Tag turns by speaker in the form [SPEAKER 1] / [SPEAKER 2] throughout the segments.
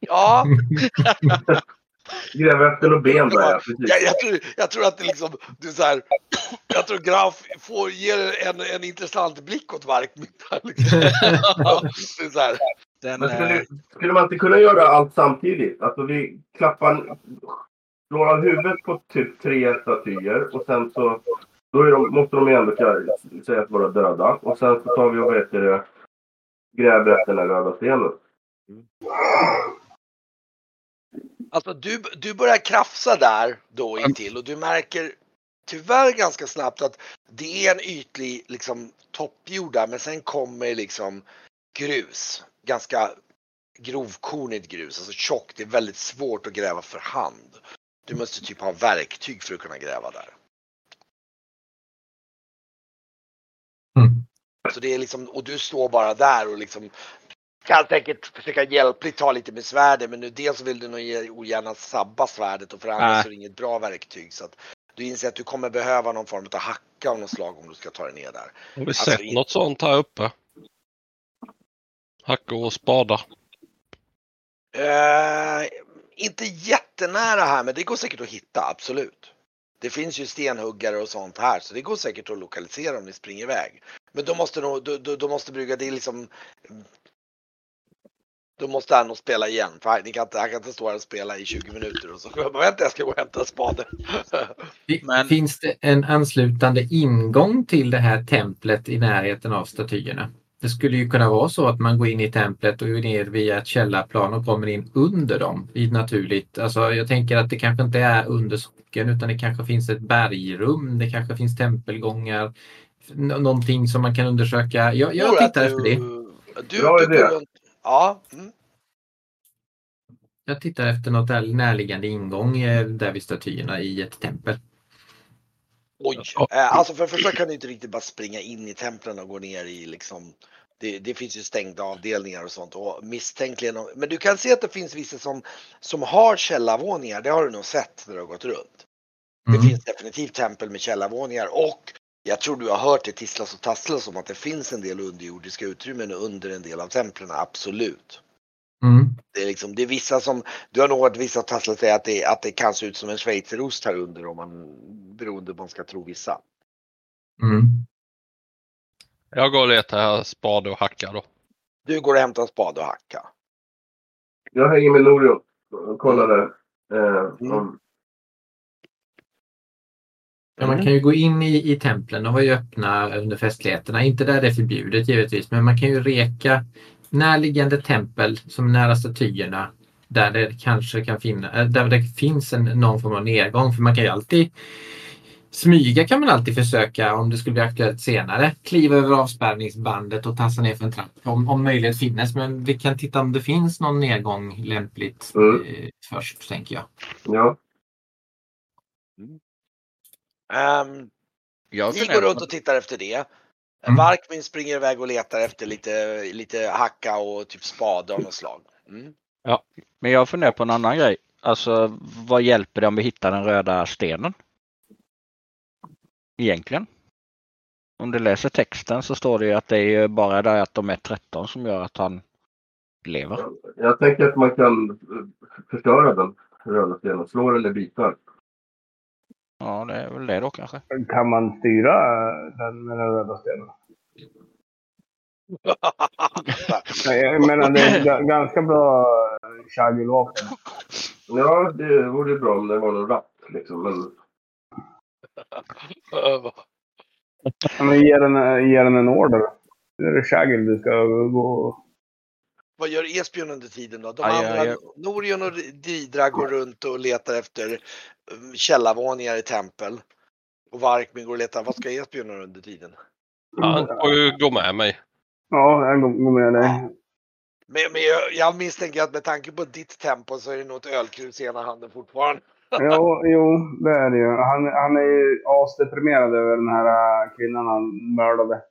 [SPEAKER 1] Ja,
[SPEAKER 2] efter något ben där, ja.
[SPEAKER 1] Jag, jag, tror, jag tror att det liksom, du så här, jag tror Graf får, ger en, en intressant blick åt Varkmynta. Liksom. det är så här,
[SPEAKER 3] Den,
[SPEAKER 2] Men skulle, skulle man inte kunna göra allt samtidigt? Alltså vi klappar, slår av huvudet på typ tre statyer och sen så då är de, måste de ju ändå sägas vara döda. Och sen så tar vi och vad heter det, gräver efter den här röda stenen.
[SPEAKER 1] Alltså du, du börjar krafsa där då intill och du märker tyvärr ganska snabbt att det är en ytlig liksom toppjord där men sen kommer liksom grus. Ganska grovkornigt grus, alltså tjockt. Det är väldigt svårt att gräva för hand. Du måste typ ha verktyg för att kunna gräva där.
[SPEAKER 4] Mm.
[SPEAKER 1] Så det är liksom, och du står bara där och liksom kan säkert försöka hjälpligt ta lite med svärdet men nu dels vill du nog ogärna sabba svärdet och för andra
[SPEAKER 3] Nej.
[SPEAKER 1] så är det inget bra verktyg så att du inser att du kommer behöva någon form av hacka av något slag om du ska ta dig ner där.
[SPEAKER 5] Har vi
[SPEAKER 1] Alltså,
[SPEAKER 5] sett
[SPEAKER 1] in-
[SPEAKER 5] något sånt här uppe? Hackor och spadar.
[SPEAKER 1] Eh, inte jättenära här men det går säkert att hitta, absolut. Det finns ju stenhuggare och sånt här så det går säkert att lokalisera om ni springer iväg. Men då måste nog, då, då, då måste brygga, det är liksom då måste han nog spela igen för han, kan inte, han kan inte stå här och spela i 20 minuter och så vänta jag ska gå och hämta spaden.
[SPEAKER 3] Men-
[SPEAKER 4] Finns det en anslutande ingång till det här templet i närheten av statyerna? Det skulle ju kunna vara så att man går in i templet och går ner via ett källarplan och kommer in under dem i naturligt. Alltså jag tänker att det kanske inte är under socken utan det kanske finns ett bergrum. Det kanske finns tempelgångar. Nå- Någonting som man kan undersöka. Jag, jag tittar efter det.
[SPEAKER 1] Du, du runt. Ja. Mm.
[SPEAKER 4] Jag tittar efter något där- närliggande ingång eh, där vid statyerna i ett tempel.
[SPEAKER 1] Oj. Eh, alltså för det första kan du inte riktigt bara springa in i templen och gå ner i liksom det, det finns ju stängda avdelningar och sånt och misstänkligen. Men du kan se att det finns vissa som, som har källarvåningar. Det har du nog sett när du har gått runt. Det
[SPEAKER 4] Mm.
[SPEAKER 1] finns definitivt tempel med källarvåningar och jag tror du har hört det tisslas och tasslas om att det finns en del underjordiska utrymmen under en del av templen, absolut.
[SPEAKER 4] Mm.
[SPEAKER 1] Det är liksom, det är vissa som, du har nog hört vissa tasslar säga att det, att det kan se ut som en schweizerost här under om man, beroende på vad man ska tro vissa.
[SPEAKER 4] Mm.
[SPEAKER 5] Jag går och letar här spade och hacka då.
[SPEAKER 1] Du går och hämtar spade och hacka.
[SPEAKER 2] Jag hänger med Norio och kollar där. Eh,
[SPEAKER 1] Mm.
[SPEAKER 2] om-
[SPEAKER 4] Ja, man kan ju gå in i, i templen, de var ju öppna under festligheterna. Inte där det är förbjudet givetvis, men man kan ju reka närliggande tempel som är nära statyerna där det kanske kan finnas, äh, där det finns en, någon form av nedgång. För man kan ju alltid smyga kan man alltid försöka om det skulle bli aktuellt senare. Kliva över avspärrningsbandet och tassa ner för en trapp om, om möjlighet finns. Men vi kan titta om det finns någon nedgång lämpligt
[SPEAKER 2] Mm.
[SPEAKER 4] eh, först, tänker jag.
[SPEAKER 2] Ja.
[SPEAKER 1] Um,
[SPEAKER 3] jag
[SPEAKER 1] ni
[SPEAKER 3] funderar
[SPEAKER 1] går runt och tittar efter det.
[SPEAKER 4] Mm.
[SPEAKER 1] Varkmin springer iväg och letar efter lite, lite hacka och typ spade av något slag. Mm.
[SPEAKER 3] Men jag funderar på en annan grej. Alltså vad hjälper det om vi hittar den röda stenen? Egentligen. Om du läser texten så står det ju att det är bara det att de är 13 som gör att han lever.
[SPEAKER 2] Jag tänker att man kan eh, förstöra den röda stenen. Slå den i bitar.
[SPEAKER 3] Ja, det är väl det då kanske.
[SPEAKER 6] Kan man styra eh, den med den röda stenen? Nej, Jag menar, det är ga- ganska bra chagulvapen.
[SPEAKER 2] Ja, det vore bra om det var någon ratt liksom. Men
[SPEAKER 6] Men ge den, eh, ge den en order. Nu är det chagul du ska gå
[SPEAKER 1] Vad gör Esbjörn under tiden då? De
[SPEAKER 3] Aj,
[SPEAKER 1] andra,
[SPEAKER 3] aj, aj.
[SPEAKER 1] Norion och Didra går runt och letar efter um, källarvåningar i tempel. Och Varkmin går och letar. Vad ska Esbjörn göra under tiden?
[SPEAKER 5] Han får ju gå med mig.
[SPEAKER 6] Ja, går går med dig.
[SPEAKER 1] Men, men jag, jag misstänker att med tanke på ditt tempo så är det nog ett ölkrus i ena handen fortfarande.
[SPEAKER 6] Jo, jo, det är det ju. Han, han är ju asdeprimerad över den här äh, kvinnan han mördade.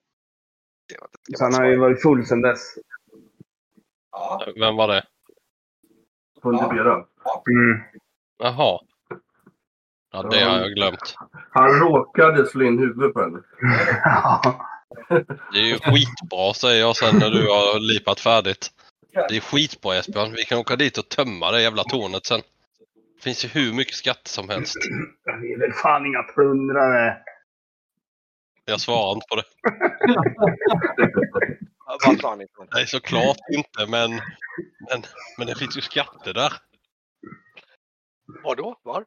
[SPEAKER 6] Så han har ju varit full sedan dess.
[SPEAKER 1] Ja.
[SPEAKER 5] Vem var det?
[SPEAKER 2] fundera.
[SPEAKER 6] Mm.
[SPEAKER 5] Jaha. Ja, det har jag glömt.
[SPEAKER 2] Han råkade slå in huvudet på henne.
[SPEAKER 5] Det är ju skitbra säger jag sen när du har lipat färdigt. Det är skitbra Esbjörn. Vi kan åka dit och tömma det jävla tornet sen. Det finns ju hur mycket skatter som helst.
[SPEAKER 6] Vi är väl fan inga plundrare.
[SPEAKER 5] Jag svarar inte på det.
[SPEAKER 1] Vad sa ni? för något?
[SPEAKER 5] Nej, såklart inte, men, men, men det finns ju skatter där.
[SPEAKER 1] Var då? Var?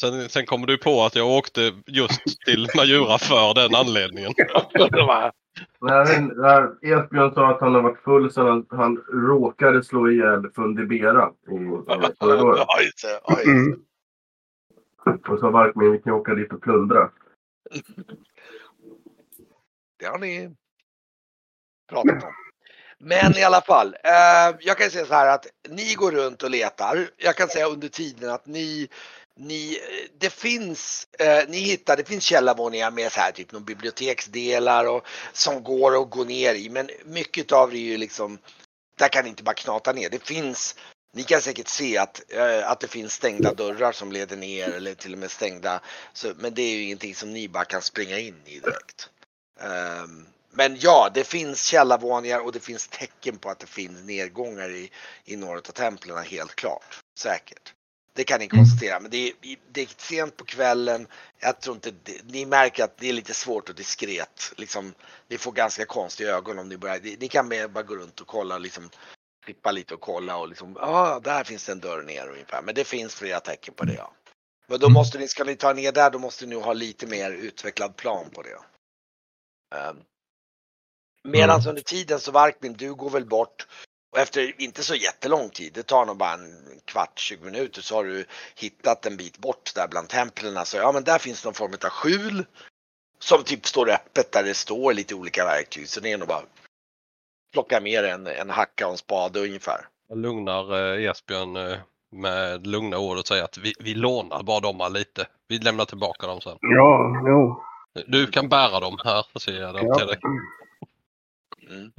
[SPEAKER 5] Sen, sen kommer du på att jag åkte just till Majura för den anledningen.
[SPEAKER 2] När, när Esbjörn sa att han har varit full så han, han råkade slå ihjäl Fundibera i korridoren.
[SPEAKER 6] Mm.
[SPEAKER 2] Och så Varkmin, vi kan åka dit och plundra.
[SPEAKER 1] Det har ni pratat om. Men i alla fall, eh, jag kan säga så här att ni går runt och letar. Jag kan säga under tiden att ni, ni det finns, eh, ni hittar, det finns källarvåningar med så här typ någon biblioteksdelar och som går att gå ner i. Men mycket av det är ju liksom, där kan ni inte bara knata ner. Det finns ni kan säkert se att, eh, att det finns stängda dörrar som leder ner eller till och med stängda. Så, men det är ju ingenting som ni bara kan springa in i direkt. Ehm, men ja, det finns källarvåningar och det finns tecken på att det finns nedgångar i, i några av templen helt klart. Säkert. Det kan ni konstatera, men det är, det är sent på kvällen. Jag tror inte, det, ni märker att det är lite svårt och diskret. Liksom, ni får ganska konstiga ögon om ni börjar. Ni, kan bara gå runt och kolla, liksom, klippa lite och kolla och liksom, ja, ah, där finns det en dörr ner ungefär. Men det finns flera tecken på det. Ja. Men då måste ni, ska ni ta ner där, då måste ni nog ha lite mer utvecklad plan på det. Um, Medan under tiden så Varkmin, du går väl bort och efter inte så jättelång tid, det tar nog bara en kvart, 20 minuter så har du hittat en bit bort där bland templen. Så ja men där finns någon form av skjul som typ står öppet där det står lite olika verktyg. Så det är nog bara plocka mer en, en hacka och en spade ungefär.
[SPEAKER 5] Jag lugnar eh, Esbjörn eh, med lugna ord och säger att vi, vi lånar bara dem lite. Vi lämnar tillbaka dem sen.
[SPEAKER 6] Ja, jo.
[SPEAKER 5] Du kan bära dem här, säger jag dem
[SPEAKER 6] Ja.
[SPEAKER 5] till dig.
[SPEAKER 1] Mm.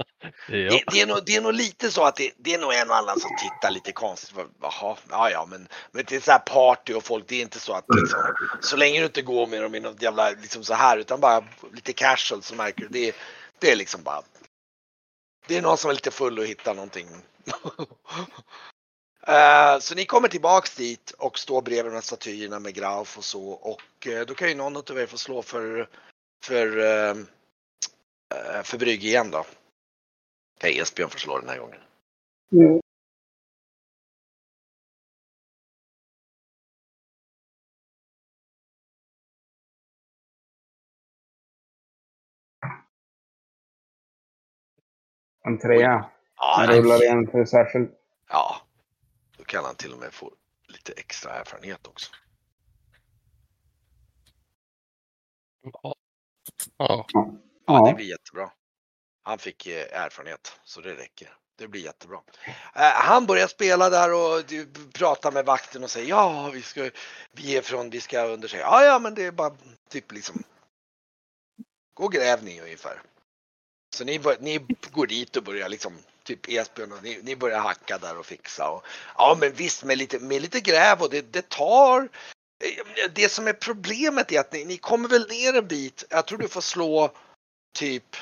[SPEAKER 1] Det, det, är nog, det är nog lite så att det, det är nog en och annan som tittar lite konstigt. Jaha, ja ja men, men det är så här party och folk, det är inte så att liksom, så länge du inte går med dem i något jävla liksom så här utan bara lite casual så märker du det, det är liksom bara det är någon som är lite full och hittar någonting. Eh, så ni kommer tillbaks dit och står bredvid de här statyerna med Grauf och så och eh, då kan ju någon av er få slå för för eh, för Brygge igen då. Okej, Esbjörn får slå den här gången.
[SPEAKER 6] Mm. En trea.
[SPEAKER 1] Ja, nej.
[SPEAKER 6] rullar igen för särskilt.
[SPEAKER 1] ja, då kan han till och med få lite extra erfarenhet också.
[SPEAKER 5] Ja.
[SPEAKER 1] Ja, det
[SPEAKER 6] Ja.
[SPEAKER 1] blir jättebra. Han fick eh, erfarenhet, så det räcker. Det blir jättebra. Eh, han börjar spela där och pratar med vakten och säger ja, vi ska, vi är från, vi ska undersöka. Ja, ja, men det är bara typ liksom. Gå och gräv ni ungefär. Så ni, bör, ni går dit och börjar liksom typ Esbjörn och ni, ni börjar hacka där och fixa och ja, men visst med lite, med lite gräv och det, det tar. Eh, det som är problemet är att ni, ni kommer väl ner en bit. Jag tror du får slå typ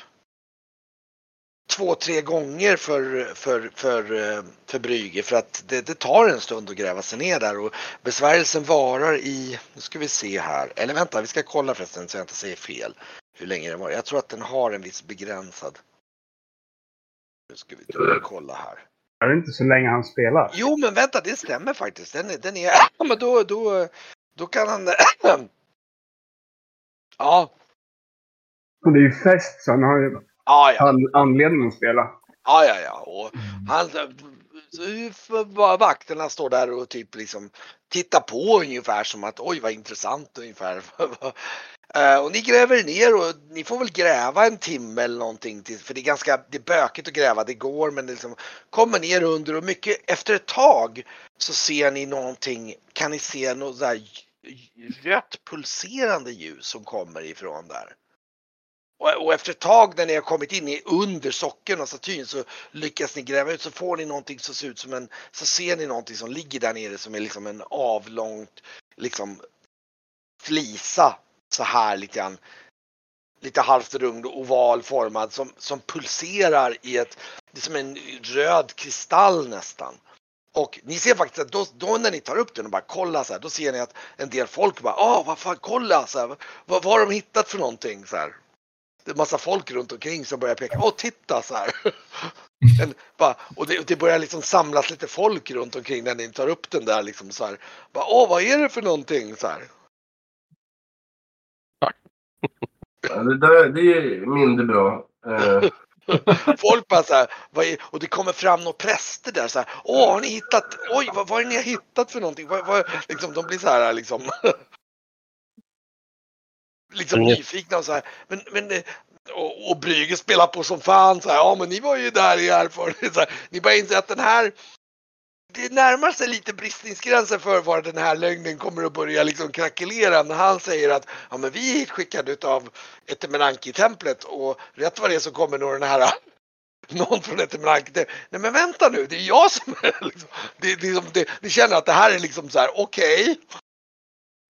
[SPEAKER 1] två, tre gånger för, för, för, för Brygge för att det, det tar en stund att gräva sig ner där och besvärjelsen varar i, nu ska vi se här, eller vänta vi ska kolla förresten så jag inte säger fel hur länge den var. Jag tror att den har en viss begränsad. Nu ska vi ta och kolla här.
[SPEAKER 6] Är det inte så länge han spelar?
[SPEAKER 1] Jo men vänta det stämmer faktiskt. Den, den är, ja, men då, då, då kan han Ja,
[SPEAKER 6] Och det är ju fest så han har ju
[SPEAKER 1] ja, ja.
[SPEAKER 6] an- anledning att spela.
[SPEAKER 1] Ja, ja, ja. Och han, bara vakterna står där och typ liksom tittar på ungefär som att oj vad intressant ungefär. Eh, och ni gräver ner och ni får väl gräva en timme eller någonting till, för det är ganska det är bökigt att gräva, det går men det liksom kommer ner under och mycket efter ett tag så ser ni någonting, kan ni se något där rött pulserande ljus som kommer ifrån där. Och, och efter ett tag när ni har kommit in i under sockeln och statyn så lyckas ni gräva ut så får ni någonting som ser ut som en, så ser ni någonting som ligger där nere som är liksom en avlångt liksom flisa så här lite grann. lite halvt rund och ovalformad som, som pulserar i ett, det är som en röd kristall nästan. Och ni ser faktiskt att då, då när ni tar upp den och bara kollar så här, då ser ni att en del folk bara, ah vad fan kolla så här, vad, vad har de hittat för någonting så här. Det är massa folk runt omkring som börjar peka, åh titta så här. En, bara, och det, det börjar liksom samlas lite folk runt omkring när ni tar upp den där liksom så här. Bara, åh vad är det för någonting så här.
[SPEAKER 2] Ja, det, där, det är mindre bra. Eh,
[SPEAKER 1] Folk bara så här, vad är, och det kommer fram några präster där så här, åh har ni hittat, oj vad, vad är det ni har hittat för någonting? Vad, vad, liksom, de blir så här liksom. Liksom
[SPEAKER 5] Mm.
[SPEAKER 1] nyfikna och så här, men, men eh, och, och Brygge spelar på som fan så här, ja men ni var ju där i erfarenhet. Ni bara inser att den här det närmar sig lite bristningsgränsen för var den här lögnen kommer att börja liksom krackelera när han säger att ja, men vi är hitskickade utav Etemenanki-templet och rätt vad det är så kommer nog den här någon från Etemenanki. Nej men vänta nu, det är jag som är liksom, det, det, det, det känner att det här är liksom så här okej.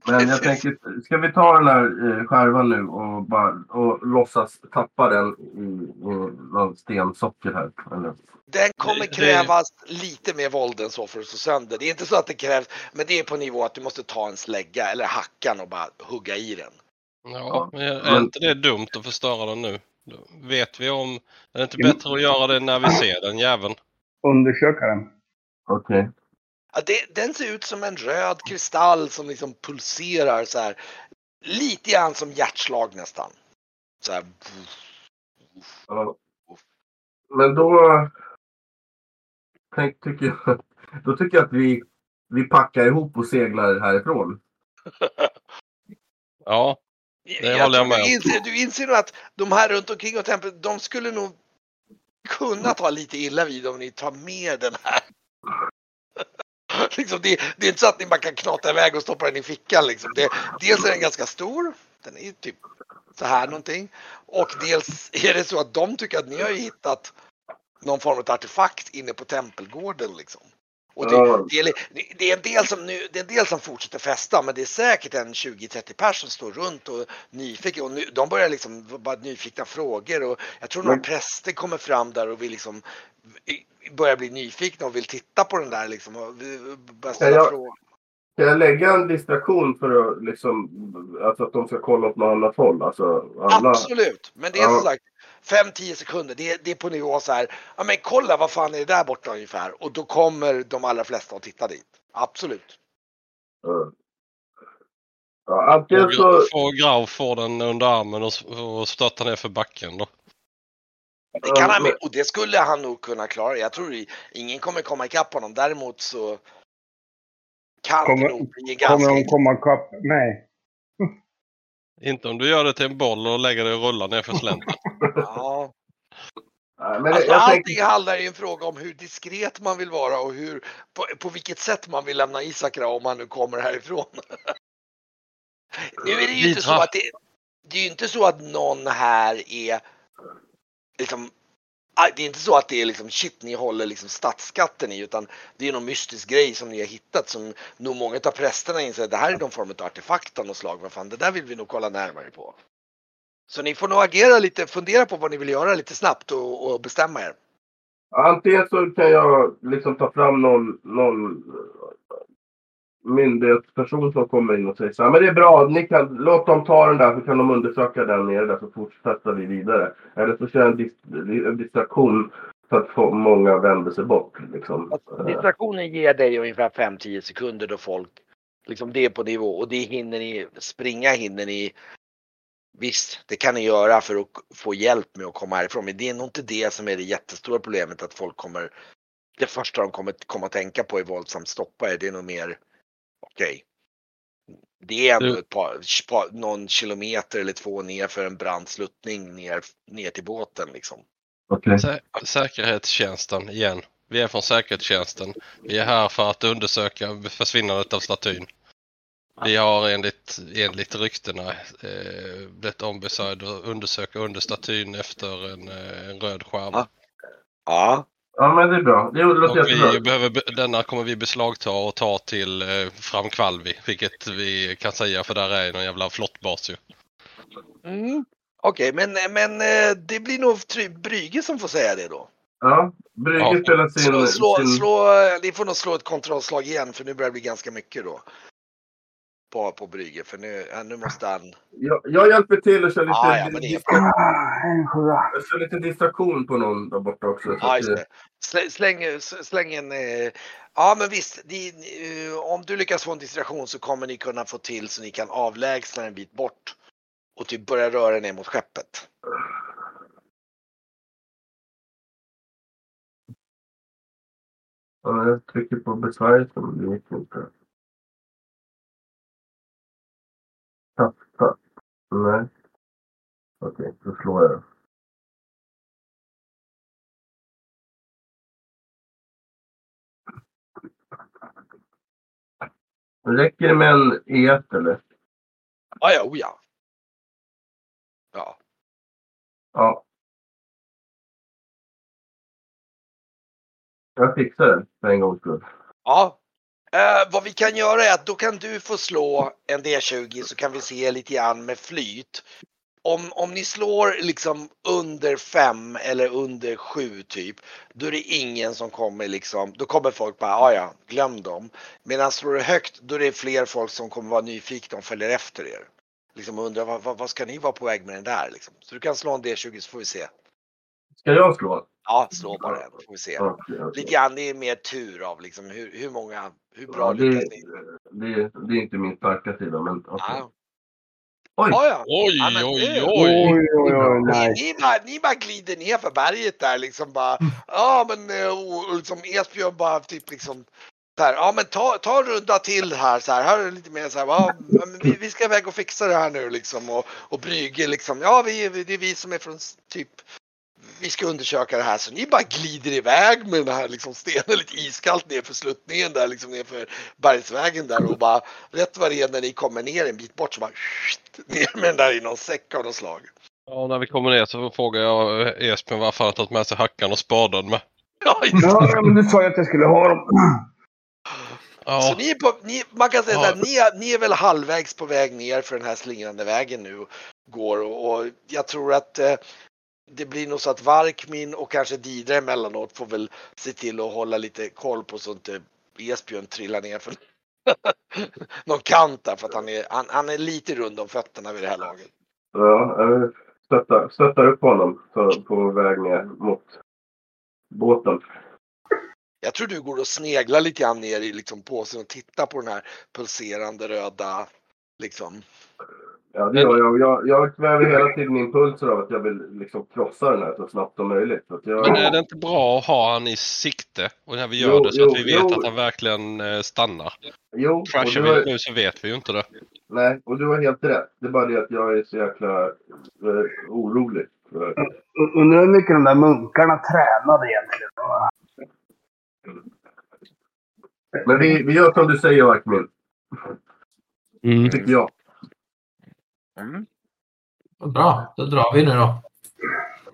[SPEAKER 2] Men jag tänker, ska vi ta den här eh, skärvan nu och, bara, och låtsas tappa den i, stensocker här? Eller?
[SPEAKER 1] Den kommer
[SPEAKER 5] Det- det-
[SPEAKER 1] krävas lite mer våld än så för att slå sönder. Det är inte så att det krävs, men det är på nivå att du måste ta en slägga eller hackan och bara hugga i den.
[SPEAKER 5] Ja, men är inte det dumt att förstöra den nu? Då Vet vi om... Är det inte bättre att göra det när vi ser den jäveln?
[SPEAKER 6] Undersöka den.
[SPEAKER 2] Okej.
[SPEAKER 1] Ja, det, den ser ut som en röd kristall som liksom pulserar så här. Lite grann som hjärtslag nästan. Så här.
[SPEAKER 2] Ja. Men då tänk, tycker jag, då tycker jag att vi, vi packar ihop och seglar härifrån.
[SPEAKER 5] Ja, Det håller jag med om.
[SPEAKER 1] Du inser, du inser nog att de här runt omkring och templet, de skulle nog kunna ta lite illa vid om ni tar med den här. liksom det, det är inte så att ni bara kan knata iväg och stoppa den i fickan. Liksom. Det, dels är den ganska stor, den är ju typ så här någonting. Och dels är det så att de tycker att ni har hittat någon form av artefakt inne på tempelgården. Liksom. Och det,
[SPEAKER 2] Ja.
[SPEAKER 1] det, är, det, är en del som nu, det är en del som fortsätter festa men det är säkert en 20-30 personer som står runt och nyfikna. Och nu, de börjar liksom bara nyfikna frågor och jag tror några
[SPEAKER 2] Men-
[SPEAKER 1] präster kommer fram där och vill liksom börjar bli nyfikna och vill titta på den där liksom och vi- börja ställa
[SPEAKER 2] jag-
[SPEAKER 1] frågor.
[SPEAKER 2] Kan jag lägga en distraktion för att liksom, alltså att de ska kolla åt något annat håll? Alltså alla...
[SPEAKER 1] Absolut, men det är
[SPEAKER 2] Ja.
[SPEAKER 1] som sagt 5-10 sekunder. Det är, det är på nivå så här. Ja men kolla vad fan är det där borta ungefär? Och då kommer de allra flesta att titta dit. Absolut.
[SPEAKER 2] Ja. Ja, antingen så...
[SPEAKER 5] få Grau få den under armen och, och stötta ner för backen då.
[SPEAKER 1] Det kan han,
[SPEAKER 2] men-
[SPEAKER 1] och det skulle han nog kunna klara. Jag tror ingen kommer komma ikapp honom. Däremot så kan
[SPEAKER 6] Kommer-
[SPEAKER 1] det nog bli en
[SPEAKER 6] Kommer
[SPEAKER 1] ganska...
[SPEAKER 6] de komma ikapp mig?
[SPEAKER 5] Inte om du gör det till en boll och lägger det och rullar ner för slänten.
[SPEAKER 1] Ja.
[SPEAKER 2] Men
[SPEAKER 1] Alltså, allting handlar ju en fråga om hur diskret man vill vara och hur, på, på vilket sätt man vill lämna Isakra om han nu kommer härifrån. nu är det ju inte så att det, det är ju inte så att någon här är liksom det är inte så att det är liksom shit ni håller liksom statsskatten i utan det är någon mystisk grej som ni har hittat som nog många av prästerna inser att det här är någon form av artefakt av något slag. Vad fan det där vill vi nog kolla närmare på. Så ni får nog agera lite, fundera på vad ni vill göra lite snabbt och, och bestämma er.
[SPEAKER 2] antingen så kan jag liksom ta fram någon, någon myndighetsperson som kommer in och säger så här, men det är bra, ni kan, låt dem ta den där så kan de undersöka den nere där så fortsätter vi vidare. Eller så kör jag en, en distraktion så att många vänder sig bort. Liksom. Alltså,
[SPEAKER 1] Distraktionen ger dig ungefär 5-10 sekunder då folk, liksom det är på nivå och det hinner ni, springa hinner ni. Visst, det kan ni göra för att få hjälp med att komma härifrån, men det är nog inte det som är det jättestora problemet att folk kommer, det första de kommer komma att tänka på är våldsamt stoppa er, det är nog mer, okej. Det är ändå ett par, par, någon kilometer eller två ner för en brant sluttning ner, ner till båten liksom.
[SPEAKER 2] Okej.
[SPEAKER 5] Sä säkerhetstjänsten igen. Vi är från säkerhetstjänsten. Vi är här för att undersöka försvinnandet av statyn. Vi har enligt, enligt ryktena eh, blivit ombesörjda att undersöka under statyn efter en, eh, en röd skärva.
[SPEAKER 1] Ja. Ja,
[SPEAKER 2] Ja, men det är bra. Det låter
[SPEAKER 5] Och vi
[SPEAKER 2] jättebra.
[SPEAKER 5] behöver, be- denna kommer vi beslagta och ta till eh, Framkvalvi, vilket vi kan säga för där är någon jävla flottbas ju.
[SPEAKER 1] Mm. Okej, men, men eh, det blir nog Brygge som får säga det då.
[SPEAKER 2] Ja, Brygge
[SPEAKER 5] Ja.
[SPEAKER 2] spelar sin...
[SPEAKER 1] Slå, slå,
[SPEAKER 2] sin...
[SPEAKER 1] slå, ni får nog slå ett kontrollslag igen för nu börjar det bli ganska mycket då. På, på Brygge för nu, nu måste han...
[SPEAKER 2] Jag, jag hjälper till och kör lite,
[SPEAKER 1] Ah, ja, men det är-
[SPEAKER 6] Ah, en sjua.
[SPEAKER 2] jag kör lite distraktion på någon där borta också. så
[SPEAKER 1] Ja,
[SPEAKER 2] att
[SPEAKER 1] Släng, släng en... eh, Ja, men visst. Det, eh, om du lyckas få en distraktion så kommer ni kunna få till så ni kan avlägsna en bit bort och typ börja röra ner mot skeppet.
[SPEAKER 2] Ja, jag trycker på det gick inte. Tappa. Nej. Okej, då slår jag. Räcker det med en E1 eller?
[SPEAKER 1] Ja, ja, oh ja. Ja.
[SPEAKER 2] Ja. Jag fixar det för en gångs skull.
[SPEAKER 1] Ja. Uh, vad vi kan göra är att då kan du få slå en D20 så kan vi se lite grann med flyt. Om, om ni slår liksom under 5 eller under 7 typ, då är det ingen som kommer liksom, då kommer folk bara, ja ja, glöm dem. Medan slår du högt, då är det fler folk som kommer vara nyfikna och följer efter er. Liksom undrar, vad, vad, vad ska ni vara på väg med den där liksom? Så du kan slå en D20 så får vi se.
[SPEAKER 2] Ska jag slå?
[SPEAKER 1] Ja, slå bara en, får vi se. Lite grann, det är mer tur av liksom hur, hur många, hur bra
[SPEAKER 2] Ja, det,
[SPEAKER 1] lyckas ni?
[SPEAKER 2] det, det är inte min starka sida, men okej.
[SPEAKER 1] Ja.
[SPEAKER 2] Oj!
[SPEAKER 1] Ja, ja.
[SPEAKER 5] Oj,
[SPEAKER 1] Ja, men
[SPEAKER 5] oj, oj!
[SPEAKER 6] Oj, oj, oj.
[SPEAKER 1] Ni,
[SPEAKER 6] Nej.
[SPEAKER 1] ni, bara, ni bara glider ner för berget där liksom bara. Ja men eh, och, och liksom Esbjörn bara typ liksom. Så här, ja men ta, ta en runda till här så här. Här är det lite mer så här. Ja, men vi, vi ska iväg och fixa det här nu liksom. Och, och Brygge liksom. Ja vi, det är vi som är från typ. Vi ska undersöka det här så ni bara glider iväg med den här liksom stenen lite iskallt ner för sluttningen där liksom ner för bergsvägen där och bara rätt vad det är när ni kommer ner en bit bort så bara ner med den där i någon säck av något slag.
[SPEAKER 5] Ja, när vi kommer ner så frågar jag Esbjörn varför han tagit med sig hackan och spaden med.
[SPEAKER 1] Ja.
[SPEAKER 6] Ja, men du sa ju att jag skulle ha dem.
[SPEAKER 1] Så
[SPEAKER 5] Ja,
[SPEAKER 1] ni är på, ni, man kan säga
[SPEAKER 5] Ja.
[SPEAKER 1] så här, ni, är, ni är väl halvvägs på väg ner för den här slingrande vägen nu. Går och, och jag tror att eh, det blir nog så att Varkmin och kanske Didra emellanåt får väl se till att hålla lite koll på så inte Esbjörn trillar ner för någon kant där för att han är, han, han är lite rund om fötterna vid det här laget.
[SPEAKER 2] Ja, stöttar, stöttar upp honom så, på väg ner mot båten.
[SPEAKER 1] Jag tror du går och sneglar lite grann ner i liksom påsen och tittar på den här pulserande röda liksom.
[SPEAKER 2] Ja, det gör jag. Jag, jag kväver hela tiden impulser av att jag vill liksom krossa den här så snabbt som möjligt. Jag,
[SPEAKER 5] men är det inte bra att ha han i sikte? Och när vi gör
[SPEAKER 2] Jo,
[SPEAKER 5] det så
[SPEAKER 2] jo,
[SPEAKER 5] att vi vet
[SPEAKER 2] jo.
[SPEAKER 5] att han verkligen eh, stannar.
[SPEAKER 2] Jo,
[SPEAKER 5] Crashar
[SPEAKER 2] du har,
[SPEAKER 5] vi nu så vet vi ju inte det.
[SPEAKER 2] nej, och du har helt rätt. Det är bara det att jag är så jäkla eh, orolig.
[SPEAKER 6] Undrar hur mycket de där munkarna tränade egentligen.
[SPEAKER 2] men vi, vi gör som du säger, Varkmin. Tycker jag.
[SPEAKER 4] Bra, då drar vi nu då.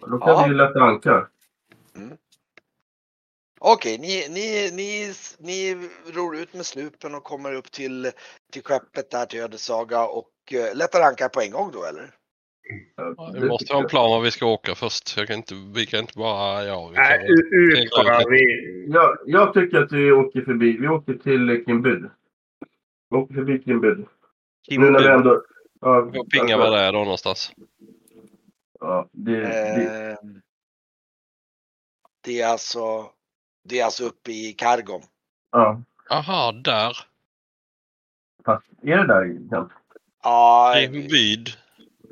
[SPEAKER 2] Då kan
[SPEAKER 1] Ja.
[SPEAKER 2] vi lätta ankar.
[SPEAKER 1] Okej, ni, ni, ni, ni ror ut med slupen och kommer upp till, till skeppet där till Ödesaga och uh, lättar ankar på en gång då eller?
[SPEAKER 2] Ja,
[SPEAKER 5] Vi
[SPEAKER 2] det
[SPEAKER 5] måste ha en plan var vi ska åka först. Jag kan inte, vi kan inte bara... Ja, vi kan
[SPEAKER 6] Nej, ut bara. Vi...
[SPEAKER 2] Jag, jag tycker att vi åker förbi. Vi åker till Kimbyd. Vi åker förbi Kimbyd. Nu när vi ändå... Ja,
[SPEAKER 5] Vi får pinga vad det är då någonstans.
[SPEAKER 2] Ja, det, det,
[SPEAKER 1] Eh, det är alltså det är alltså uppe i Kargom.
[SPEAKER 2] ja,
[SPEAKER 5] Aha, där.
[SPEAKER 2] fast är det där?
[SPEAKER 1] Ja,
[SPEAKER 5] I Byd.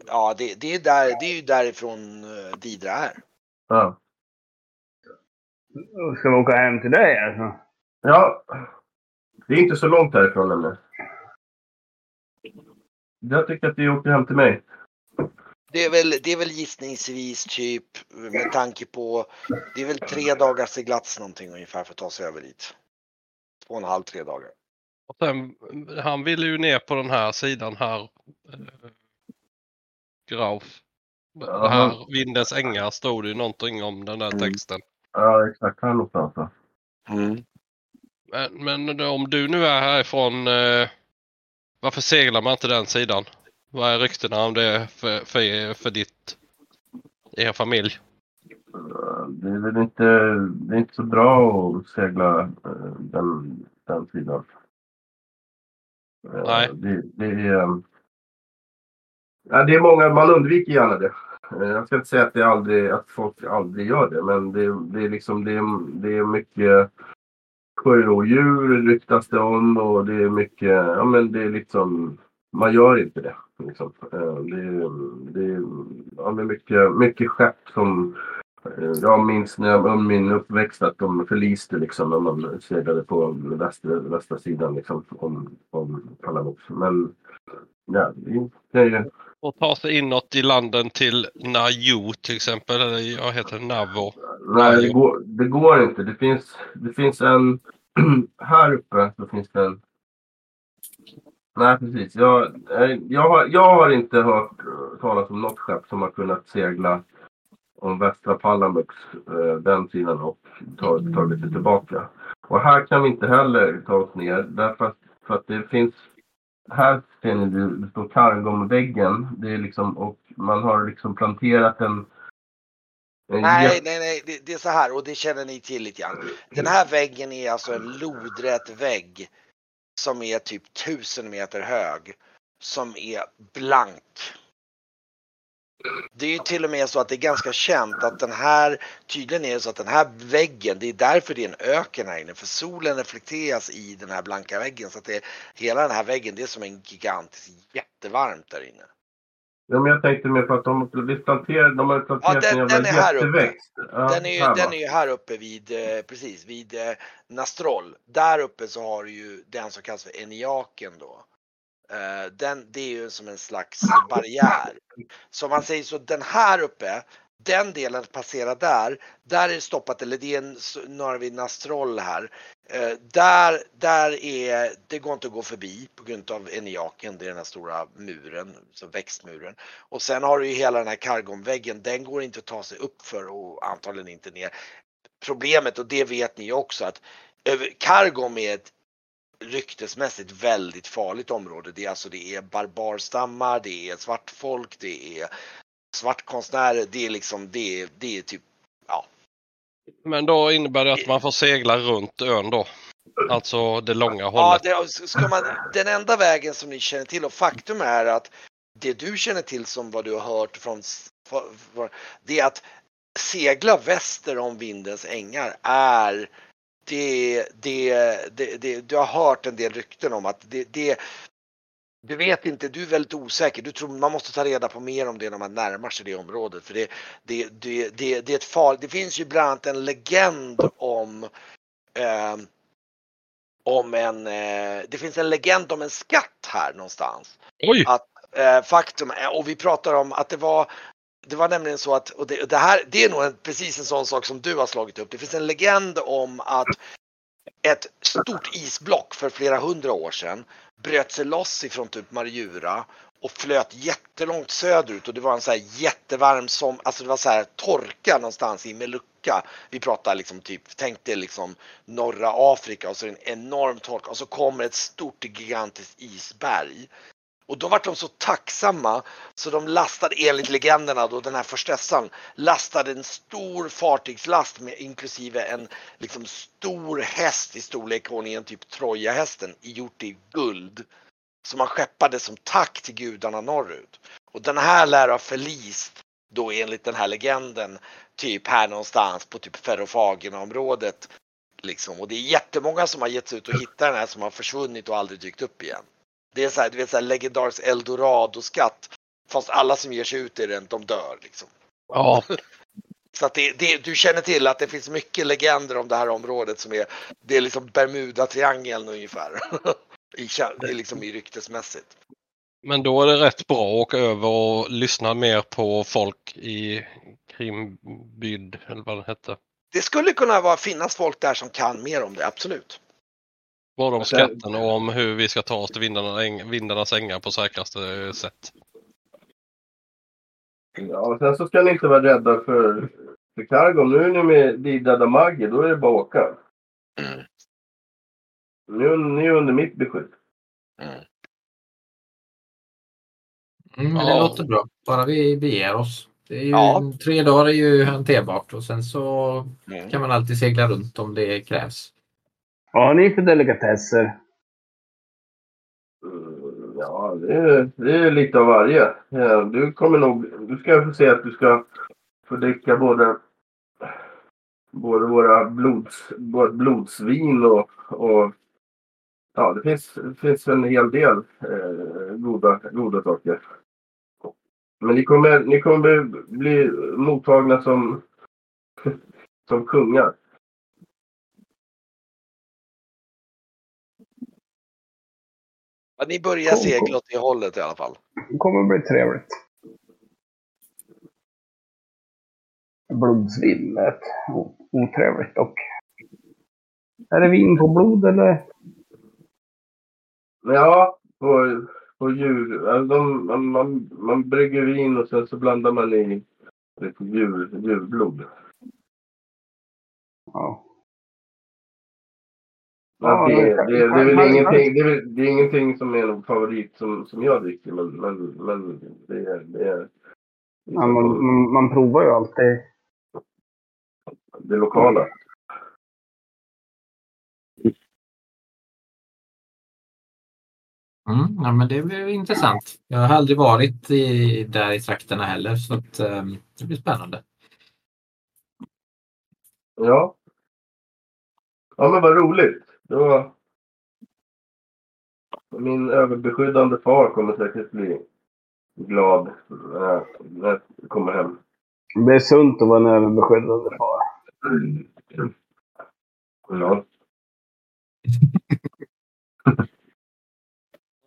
[SPEAKER 1] ja det, det, är där, det är ju därifrån uh, Didra är.
[SPEAKER 2] Ja.
[SPEAKER 6] Ska vi åka hem till dig alltså?
[SPEAKER 2] ja. Det är inte så långt härifrån ännu. Jag tycker att vi åker hem till mig.
[SPEAKER 1] Det är, väl, det är väl gissningsvis typ med tanke på det är väl tre dagars seglats någonting ungefär för att ta sig över dit. Två och en halv, tre dagar.
[SPEAKER 5] Och sen, han ville ju ner på den här sidan här. eh, Grauf. Det här Vindens ängar stod det ju någonting om den där
[SPEAKER 2] Mm.
[SPEAKER 5] texten.
[SPEAKER 2] Ja, exakt. Här någonstans. va?
[SPEAKER 5] Men, men om du nu är härifrån. Eh, varför seglar man inte den sidan? Vad är ryktena om det för, för, för ditt Er familj?
[SPEAKER 2] Eh, Det är väl inte, det är inte så bra att segla eh, den, den sidan. Eh,
[SPEAKER 5] Nej.
[SPEAKER 2] Det, det är... eh, Ja, det är många, man undviker gärna det. Eh, Jag ska inte säga att, det aldrig, att folk aldrig gör det, men det, det är liksom det är, det är mycket sjörådjur ryktas det om och det är mycket, ja men det är liksom, man gör inte det. Liksom. Eh, det, är, det, är, ja, mycket, mycket skepp som eh, Jag minns när jag, om min uppväxt att de förliste liksom när man seglade på västra, västra sidan liksom om, om Palamox. Men ja, det är ju...
[SPEAKER 5] Och ta sig inåt i landen till Najo till exempel. Eller jag heter Navo.
[SPEAKER 2] Nej, det går, det går inte. Det finns, det finns en... här uppe så finns det en... Nej, precis. Jag, eh, jag, har, jag har inte hört talas om något skepp som har kunnat segla om västra Palamux, eh, den sidan och tagit sig tillbaka. Och här kan vi inte heller ta oss ner därför att, för att det finns här ser ni det, det står Kargomväggen. Det är liksom, och man har liksom planterat en... en
[SPEAKER 1] Nej, nej, nej, det, det är så här och det känner ni till lite grann. Den här väggen är alltså en lodrät vägg som är typ tusen meter hög. Som är blank. Det är ju till och med så att det är ganska känt att den här, tydligen är det så att den här väggen, det är därför det är en öken här inne. För solen reflekteras i den här blanka väggen. Så att det, hela den här väggen, det är som en gigantisk jättevarmt där inne.
[SPEAKER 2] Ja, men jag tänkte mer på att de, de planterar, de har planterat
[SPEAKER 1] den-
[SPEAKER 2] en jävla
[SPEAKER 1] den är här uppe.
[SPEAKER 2] jätteväxt. Ja,
[SPEAKER 1] Den är, ju,
[SPEAKER 2] här
[SPEAKER 1] den är ju här uppe vid, eh, precis, vid eh, Nastrol. Där uppe så har du ju den som kallas för Eniaken då. Eh, den, det är ju som en slags barriär. Så om man säger så, den här uppe, den delen passerar där, där är det stoppat, eller det är en, s- några vid Nastrol här. Eh, där, där är, det går inte att gå förbi på grund av Eniaken, det är den här stora muren, så växtmuren. Och sen har du ju hela den här kargonväggen, den går inte att ta sig upp för och antagligen inte ner. Problemet, och det vet ni också, att över- Kargom är ett ryktesmässigt väldigt farligt område. Det är alltså det är barbarstammar, det är svartfolk, det är svartkonstnärer, det är liksom, det är, det är typ, ja.
[SPEAKER 5] Men då innebär det att man får segla runt ön då? Alltså det långa
[SPEAKER 1] ja
[SPEAKER 5] hållet?
[SPEAKER 1] det, ska man, den enda vägen som ni känner till och faktum är att det du känner till som vad du har hört från, från det är att segla väster om vindens ängar är det, det, det, du har hört en del rykten om att det, du vet inte, du är väldigt osäker. Du tror man måste ta reda på mer om det när man närmar sig det området. För det, det, det, det, det är ett far, Det finns ju bland annat en legend om eh, om en, eh, det finns en legend om en skatt här någonstans.
[SPEAKER 5] Oj!
[SPEAKER 1] Eh, faktum är, och vi pratar om att det var det var nämligen så att, och det, det här, det är nog en, precis en sån sak som du har slagit upp. Det finns en legend om att ett stort isblock för flera hundra år sedan bröt sig loss ifrån typ Marjura och flöt jättelångt söderut och det var en så här jättevarm som, alltså det var så här torka någonstans i Melucca. Vi pratar liksom typ, tänk dig liksom norra Afrika och så är det en enorm torka och så kommer ett stort gigantiskt isberg. Och då var de så tacksamma så de lastade enligt legenderna då den här förstessan lastade en stor fartygslast med inklusive en liksom stor häst i storleksordningen typ Trojahästen gjort i guld. Som man skeppade som tack till gudarna norrut. Och den här lär ha förlist då enligt den här legenden typ här någonstans på typ Ferrofagina-området. Liksom. Och det är jättemånga som har gett sig ut och hittat den här som har försvunnit och aldrig dykt upp igen. Det är så här, du vet så här legendarisk eldorado-skatt. Fast alla som ger sig ut i den, de dör liksom.
[SPEAKER 5] Ja,
[SPEAKER 1] Så att det, det, du känner till att det finns mycket legender om det här området som är, det är liksom Bermuda-triangeln ungefär. I, liksom i ryktesmässigt.
[SPEAKER 5] men då är det rätt bra att åka över och lyssna mer på folk i Krimbyd eller vad det hette.
[SPEAKER 1] Det skulle kunna vara, finnas folk där som kan mer om det, absolut.
[SPEAKER 5] Både om skatten och om hur vi ska ta oss till vindarna, vindarnas ängar på säkraste sätt.
[SPEAKER 2] Ja, och sen så ska ni inte vara rädda för, för Cargo. Nu är ni med Dida Damagi, då är det bara att åka.
[SPEAKER 1] Mm.
[SPEAKER 2] Nu, ni är under mitt beskydd.
[SPEAKER 4] Mm, men det
[SPEAKER 5] Ja.
[SPEAKER 4] låter bra. Bara vi beger oss. Det är ju,
[SPEAKER 1] Ja.
[SPEAKER 4] Tre dagar är ju hanterbart och sen så
[SPEAKER 1] Mm.
[SPEAKER 4] kan man alltid segla runt om det krävs.
[SPEAKER 6] Vad har ni för delikatesser?
[SPEAKER 2] Mm, Ja, det är, det är lite av varje. Ja, Du kommer nog... Du ska få se att du ska få dricka både, både våra blods, vårt blodsvin och, och ja, det finns, det finns en hel del eh, goda, goda saker. Men ni kommer, ni kommer bli, bli mottagna som, som kungar.
[SPEAKER 1] Ja, ni börjar
[SPEAKER 6] Cool,
[SPEAKER 1] segla åt det hållet i alla fall.
[SPEAKER 6] Det kommer bli trevligt. Blodsvin lät otrevligt dock. Är det vin på blod eller?
[SPEAKER 2] Men Ja, på, på djur. De, man, man, man brygger vin och sen så blandar man i lite djur, djurblod.
[SPEAKER 6] Ja. Ja,
[SPEAKER 2] det,
[SPEAKER 6] men-
[SPEAKER 2] det, det, är väl ingenting, det, är, det är ingenting som är någon favorit som, som jag dricker. Men, men, men det är... Det är
[SPEAKER 6] Ja, man, man, man provar ju alltid.
[SPEAKER 2] det lokala.
[SPEAKER 4] Mm, ja, men det blir intressant. Jag har aldrig varit i, där i trakterna heller så att, ehm, det blir spännande.
[SPEAKER 2] Ja. Ja men vad roligt. Var... Min överbeskyddande far kommer säkert bli glad när när jag kommer hem.
[SPEAKER 6] Det är sunt att vara en överbeskyddande far.
[SPEAKER 2] Ja.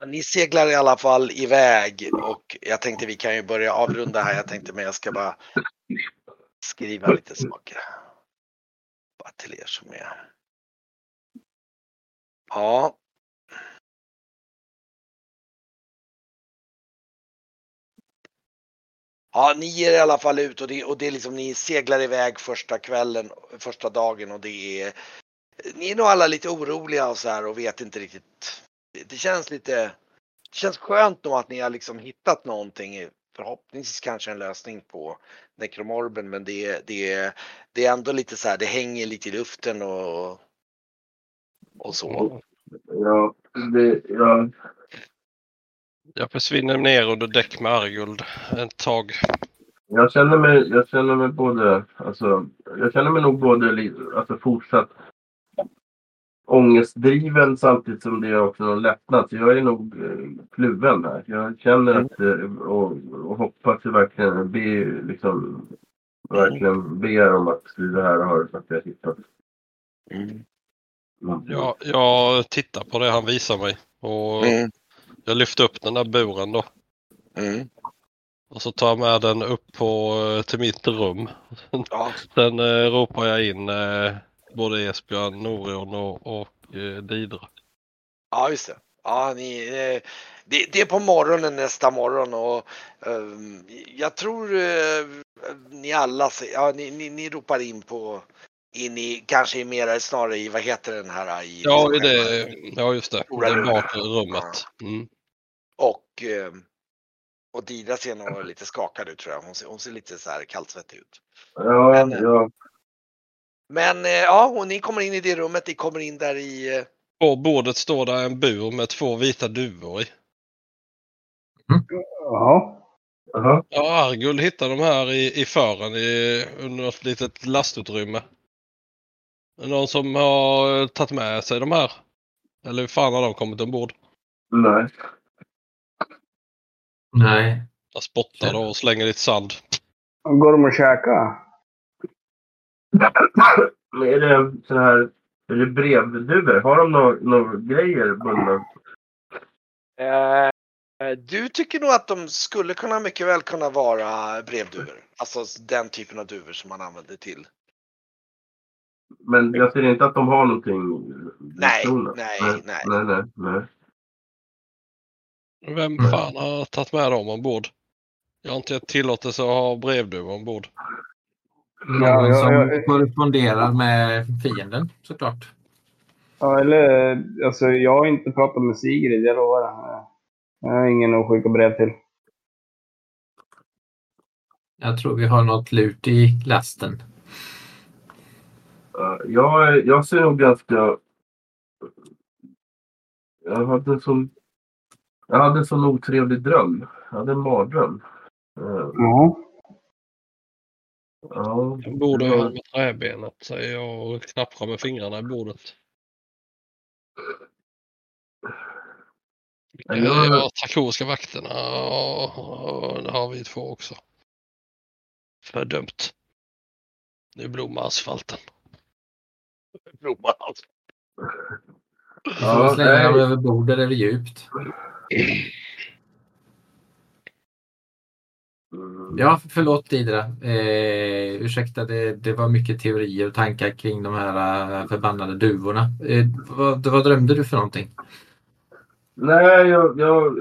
[SPEAKER 1] Ni seglar i alla fall iväg och jag tänkte vi kan ju börja avrunda här. Jag tänkte men jag ska bara skriva lite saker. Bara till er som är. Ja. Ja, ni ger i alla fall ut och det, och det är liksom ni seglar iväg första kvällen, första dagen och det är ni är nog alla lite oroliga och så här och vet inte riktigt. Det, det känns lite, det känns skönt nog att ni har liksom hittat någonting, förhoppningsvis kanske en lösning på nekromorben men det, det, det är ändå lite så här, det hänger lite i luften och, och så.
[SPEAKER 2] Ja, det, ja,
[SPEAKER 5] Jag försvinner ner under däck med Arguld ett tag.
[SPEAKER 2] jag känner mig, jag känner mig både, alltså, jag känner mig nog både alltså fortsatt ångestdriven samtidigt som det är också någon lättnad. Så jag är nog eh, kluven här. Jag känner att, eh, och, och hoppas verkligen, be, liksom, verkligen ber om att det här har, att jag hittat.
[SPEAKER 1] Mm.
[SPEAKER 5] Jag, jag tittar på det han visar mig och
[SPEAKER 1] Mm.
[SPEAKER 5] jag lyfter upp den där buren då.
[SPEAKER 1] Mm.
[SPEAKER 5] Och så tar jag med den upp på, eh, till mitt rum.
[SPEAKER 1] Ja,
[SPEAKER 5] Sen eh, ropar jag in eh, både Esbjörn, Norion och, och eh, Didra.
[SPEAKER 1] ja just det. Ja, ni, eh, det, det är på morgonen nästa morgon och ehm, jag tror eh, ni alla, ja, ni, ni, ni ropar in på in i, kanske i mera snarare i, vad heter den här? I,
[SPEAKER 5] Ja, i det, ja just det.
[SPEAKER 1] Stora
[SPEAKER 5] Det
[SPEAKER 1] rummet.
[SPEAKER 5] bakre rummet. Mm.
[SPEAKER 1] Och, eh, och Dida ser nog lite skakad ut tror jag. Hon ser, hon ser lite så här kallsvettig ut.
[SPEAKER 2] Ja,
[SPEAKER 1] Men,
[SPEAKER 2] ja,
[SPEAKER 1] Men eh, ja, och ni kommer in i det rummet. Ni kommer in där i... eh,
[SPEAKER 5] På bordet står där en bur med två vita duvor i.
[SPEAKER 6] Ja.
[SPEAKER 2] Jaha.
[SPEAKER 5] Ja, Argul hittar de här i, i fören i, under ett litet lastutrymme. Någon som har tagit med sig de här? Eller hur fan har de kommit ombord?
[SPEAKER 2] Nej.
[SPEAKER 4] Nej.
[SPEAKER 5] Jag spottar och slänger lite sand.
[SPEAKER 6] Går de att käka?
[SPEAKER 2] Är det så här, är det brevduvor? Har de några några grejer bundna?
[SPEAKER 1] Eh, du tycker nog att de skulle kunna mycket väl kunna vara brevduvor. Alltså den typen av duvor som man använder till.
[SPEAKER 2] Men jag ser inte att de har någonting
[SPEAKER 1] Nej, nej,
[SPEAKER 2] nej.
[SPEAKER 1] nej.
[SPEAKER 2] Nej, nej.
[SPEAKER 5] Vem fan har tagit med dem ombord? Jag har inte gett tillåtelse att ha brevduvor ombord.
[SPEAKER 6] Ja,
[SPEAKER 4] Någon
[SPEAKER 6] ja,
[SPEAKER 4] som
[SPEAKER 6] ja.
[SPEAKER 4] korresponderar med fienden såklart.
[SPEAKER 6] Ja, eller alltså jag har inte pratat med Sigrid, jag lovar. Jag har ingen att skicka brev till.
[SPEAKER 4] Jag tror vi har något lut i lasten.
[SPEAKER 2] Ja, jag, jag ser nog ganska... Jag hade en sån... Jag hade en sån otrevlig dröm. Jag hade en mardröm. Eh,
[SPEAKER 6] Ja.
[SPEAKER 2] Ja,
[SPEAKER 5] Jag borde ha med träbenet, säger jag och knapprar med fingrarna i bordet.
[SPEAKER 2] Ja,
[SPEAKER 5] Jag trakoriska vakterna och det har vi två också. Fördömt. Nu blommar asfalten.
[SPEAKER 1] Blommar alltså.
[SPEAKER 2] Ja,
[SPEAKER 4] slänga
[SPEAKER 2] nej.
[SPEAKER 4] dem över bordet eller djupt.
[SPEAKER 2] Mm.
[SPEAKER 4] Ja, förlåt Idra. Eh, ursäkta, det, det var mycket teorier och tankar kring de här eh, förbannade duvorna. Eh, vad, vad drömde du för någonting?
[SPEAKER 2] Nej, jag, jag,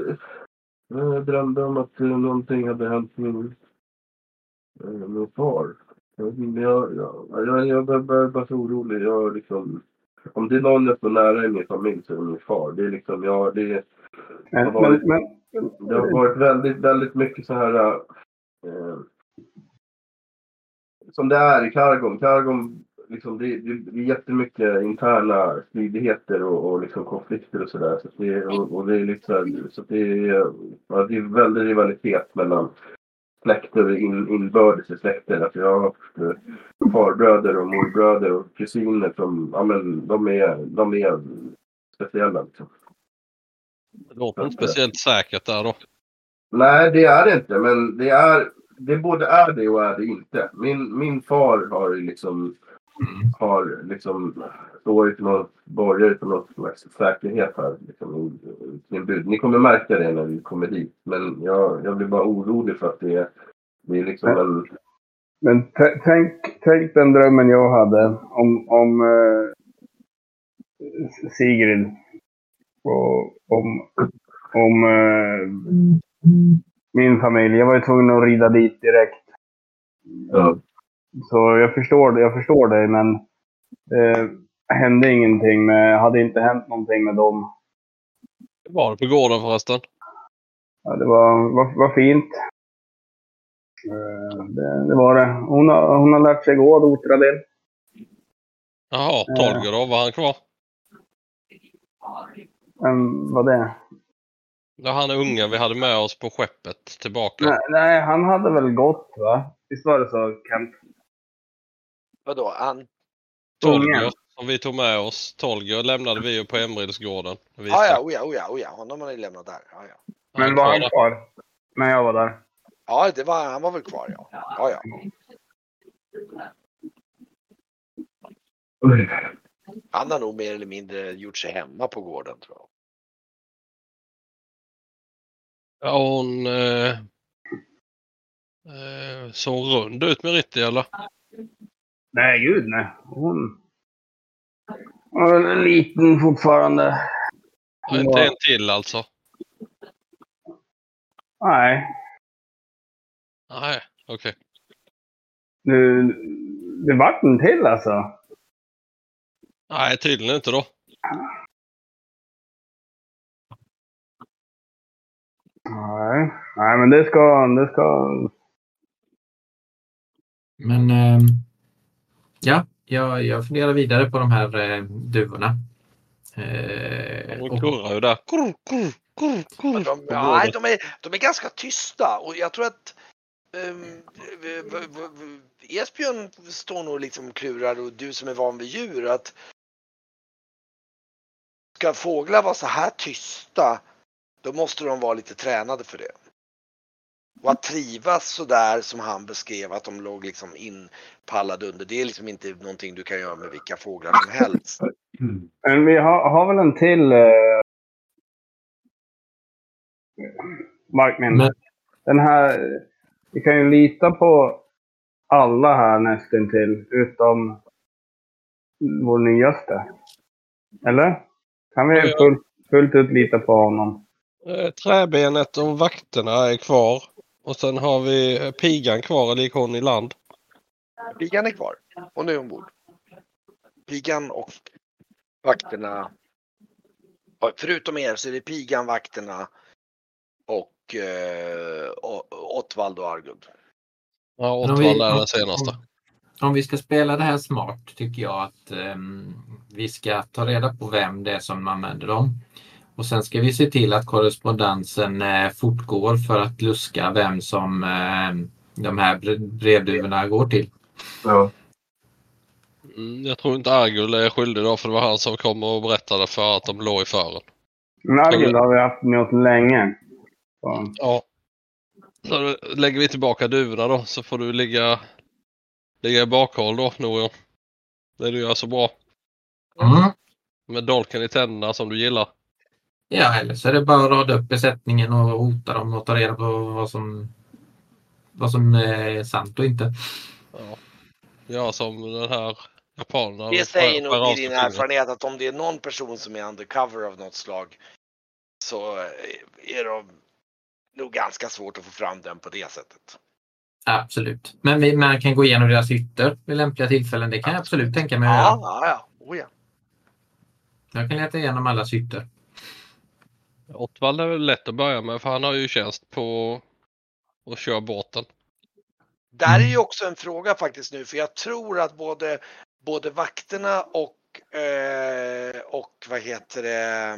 [SPEAKER 2] jag drömde om att någonting hade hänt min, eh, min far. Jag, jag, jag, jag, börjar bara så orolig. Jag, liksom, om det är någon jag står nära i min familj så är det min far. Det är liksom, jag, det,
[SPEAKER 6] Men,
[SPEAKER 2] Vad var
[SPEAKER 6] men,
[SPEAKER 2] det?
[SPEAKER 6] men,
[SPEAKER 2] det har varit väldigt, väldigt mycket så här... Eh, som det är i Kargom. Kargom, liksom, det, det, det är jättemycket interna stridigheter och, och liksom konflikter och sådär. Så det, och, och det är lite så det, är, ja, det är väldigt rivalitet mellan släkter in, inbördes i släkter. Alltså jag har haft eh, farbröder och morbröder och kusiner som, ja men de är, de är speciella liksom.
[SPEAKER 5] Det låter inte speciellt säkert där då.
[SPEAKER 2] Nej, det är det inte. Men det är, det både är det och är det inte. Min, min far har ju liksom, har liksom, står ju för någon, borgar för någon slags säkerhet här. Liksom, i, bud. Ni kommer märka det när vi kommer dit. Men jag, jag blir bara orolig för att det är, det är liksom en...
[SPEAKER 6] men tänk, tänk den drömmen jag hade om, om eh, Sigrid. Och om, om eh, min familj. Jag var ju tvungen att rida dit direkt.
[SPEAKER 2] Ja.
[SPEAKER 6] Så jag förstår, det- jag förstår dig, men eh, hände ingenting med, hade inte hänt någonting med dem.
[SPEAKER 5] Var det på gården förresten?
[SPEAKER 6] Ja, det var, var, var fint. Eh, det, det var det. Hon har, hon har lärt sig gå, Dotradel.
[SPEAKER 5] Jaha, Tolger då? Var han kvar?
[SPEAKER 6] Men vad det?
[SPEAKER 5] Ja, han är ungen vi hade med oss på skeppet tillbaka.
[SPEAKER 6] Nej, nej, han hade väl gått va? Visst var det så Kent?
[SPEAKER 1] Vadå? Han...
[SPEAKER 5] Tolger som vi tog med oss. Tolger lämnade vi ju på Emrilsgården. Vi
[SPEAKER 1] Ja, ja, oja, oja, oja. Honom har ni lämnat där. Ja, ja.
[SPEAKER 6] Men var han kvar? När jag var där?
[SPEAKER 1] ja det var, han var väl kvar ja. Ja, ja. Han har nog mer eller mindre gjort sig hemma på gården tror jag.
[SPEAKER 5] Ja, hon eh, eh, såg rund ut med Ritti eller?
[SPEAKER 6] Nej, gud nej. Hon... Hon är väl liten fortfarande.
[SPEAKER 5] Ja, inte en till alltså?
[SPEAKER 6] Nej.
[SPEAKER 5] Nej, okej.
[SPEAKER 6] Det, det vart en till alltså.
[SPEAKER 5] Nej, tydligen inte då.
[SPEAKER 6] Nej. Nej, men det ska... Det ska...
[SPEAKER 4] Men ehm, ja, jag, jag funderar vidare på de här eh, duvorna. Eh, och,
[SPEAKER 5] kurrar ju där. Kurr, kurr, kurr, kurr.
[SPEAKER 1] De, ja, nej, de, är, de är ganska tysta och jag tror att um, Esbjörn står nog liksom och klurar och du som är van vid djur att ska fåglar vara så här tysta då måste de vara lite tränade för det. Och att trivas så där som han beskrev att de låg liksom inpallade under det är liksom inte någonting du kan göra med vilka fåglar som helst.
[SPEAKER 6] Men vi har, har väl en till... Eh... Markmin.
[SPEAKER 4] Men-
[SPEAKER 6] Den här... Vi kan ju lita på alla här nästan till utom vår nyaste. Eller? Kan vi fullt, fullt ut lita på honom?
[SPEAKER 5] Eh, Träbenet och vakterna är kvar. Och sen har vi pigan kvar, eller gick hon i land?
[SPEAKER 1] Pigan är kvar. Hon är ombord. Pigan och vakterna. Förutom er så är det pigan, vakterna och eh, O- Ottvald och Argud.
[SPEAKER 5] Ja, Ottwall är
[SPEAKER 4] om-
[SPEAKER 5] den senaste.
[SPEAKER 4] Om vi ska spela det här smart tycker jag att ehm, vi ska ta reda på vem det är som använder dem. Och sen ska vi se till att korrespondensen eh, fortgår för att luska vem som eh, de här bre- brevduvorna går till.
[SPEAKER 2] Ja.
[SPEAKER 5] Mm, jag tror inte Argul är skyldig då för det var han som kom och berättade för att de låg i fören.
[SPEAKER 6] Nargil har vi haft med oss länge. Så,
[SPEAKER 5] Ja. Så lägger vi tillbaka duvorna då så får du ligga, ligga i bakhåll då Norion. Det du gör så bra.
[SPEAKER 4] Mm.
[SPEAKER 5] Med dolken i tänderna som du gillar.
[SPEAKER 4] Ja, eller så är det bara att rada upp besättningen och hota dem och ta reda på vad som, vad som är sant och inte.
[SPEAKER 5] Ja. Gör som den här japanen.
[SPEAKER 1] Det säger nog i din erfarenhet att om det är någon person som är undercover av något slag så eh, är de nog ganska svårt att få fram den på det sättet.
[SPEAKER 4] Absolut. Men vi, man kan gå igenom deras hytter vid lämpliga tillfällen. Det kan jag absolut tänka mig att
[SPEAKER 1] Ja,
[SPEAKER 4] göra.
[SPEAKER 1] ja, ja. Oh, ja.
[SPEAKER 4] Jag kan leta igenom alla hytter.
[SPEAKER 5] Ottwall är väl lätt att börja med för han har ju tjänst på att köra båten.
[SPEAKER 1] Där är
[SPEAKER 4] Mm.
[SPEAKER 1] ju också en fråga faktiskt nu för jag tror att både, både vakterna och, eh, och vad heter det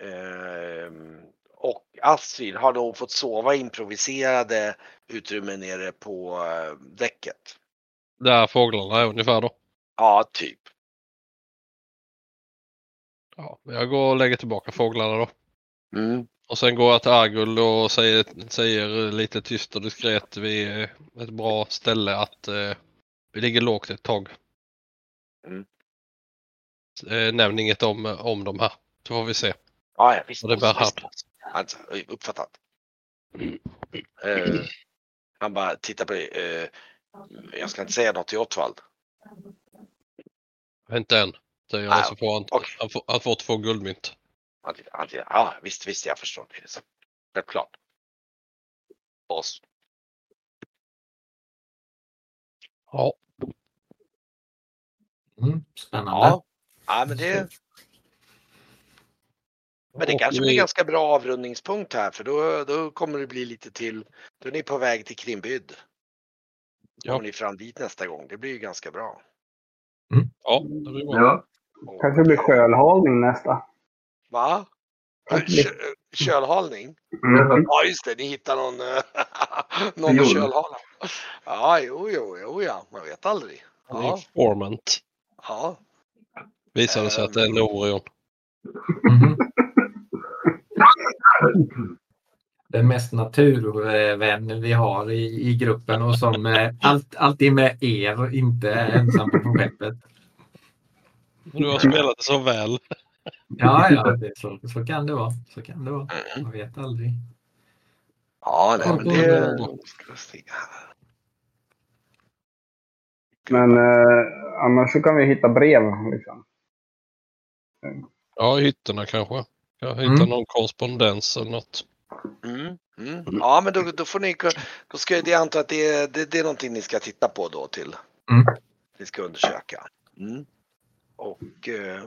[SPEAKER 1] eh, och Astrid har nog fått sova i improviserade utrymmen nere på eh, däcket.
[SPEAKER 5] Där fåglarna är ungefär då.
[SPEAKER 1] Ja, typ.
[SPEAKER 5] Ja, jag går och lägger tillbaka fåglarna då.
[SPEAKER 1] Mm.
[SPEAKER 5] Och sen går jag till Argul och säger, säger lite tyst och diskret vi är ett bra ställe att eh, vi ligger lågt ett tag.
[SPEAKER 1] Mm.
[SPEAKER 5] Eh, nämn inget om, om de här. Så får vi se.
[SPEAKER 1] Ja, ja, visst.
[SPEAKER 5] Och det är bara
[SPEAKER 1] visst. Alltså, uppfattat. Eh, han bara tittar på dig. Eh, jag ska inte säga något till Ottwald.
[SPEAKER 5] Inte än. Säger
[SPEAKER 1] Ah,
[SPEAKER 5] han så får han,
[SPEAKER 1] okej.
[SPEAKER 5] han, får, han får två guldmynt.
[SPEAKER 1] Han han. Ja, visst, visst, jag förstår. Det är så. Självklart. Oss.
[SPEAKER 5] Ja.
[SPEAKER 4] Mm, spännande.
[SPEAKER 1] Ja. ja, men det, men det kanske blir ganska bra avrundningspunkt här för då, då kommer det bli lite till. Då är ni på väg till Krimbyd.
[SPEAKER 5] Ja.
[SPEAKER 1] Kommer ni fram dit nästa gång. Det blir ju ganska bra.
[SPEAKER 5] Ja, det blir bra.
[SPEAKER 2] Ja.
[SPEAKER 6] Kanske blir sjölhalning nästa.
[SPEAKER 1] Va? Kö, kölhalning?
[SPEAKER 2] Mm.
[SPEAKER 1] Ja just det, ni hittar någon, eh, någon att kölhala. Ja, jo, jo, jo, ja, man vet aldrig. Ja,
[SPEAKER 5] informant.
[SPEAKER 1] ja.
[SPEAKER 5] Visar det sig att det är en Orion.
[SPEAKER 4] Mhm. Den mest naturvän vi har i, i gruppen och som eh, allt, alltid med er och inte är ensam på skeppet.
[SPEAKER 5] Men Du har spelat det så väl.
[SPEAKER 4] Ja, ja, det, så, så kan det vara. Så kan det vara. Man vet aldrig.
[SPEAKER 1] Ja, nej, men det... Här.
[SPEAKER 6] Men eh, annars så kan vi hitta brev. Liksom.
[SPEAKER 5] Ja, i hytterna kanske. Jag hittar
[SPEAKER 4] Mm.
[SPEAKER 5] någon korrespondens eller något.
[SPEAKER 1] Mm, mm. Ja, men då, då får ni, då ska jag anta att det är, det, det är någonting ni ska titta på då till.
[SPEAKER 4] Mm.
[SPEAKER 1] Ni ska undersöka. Och eh,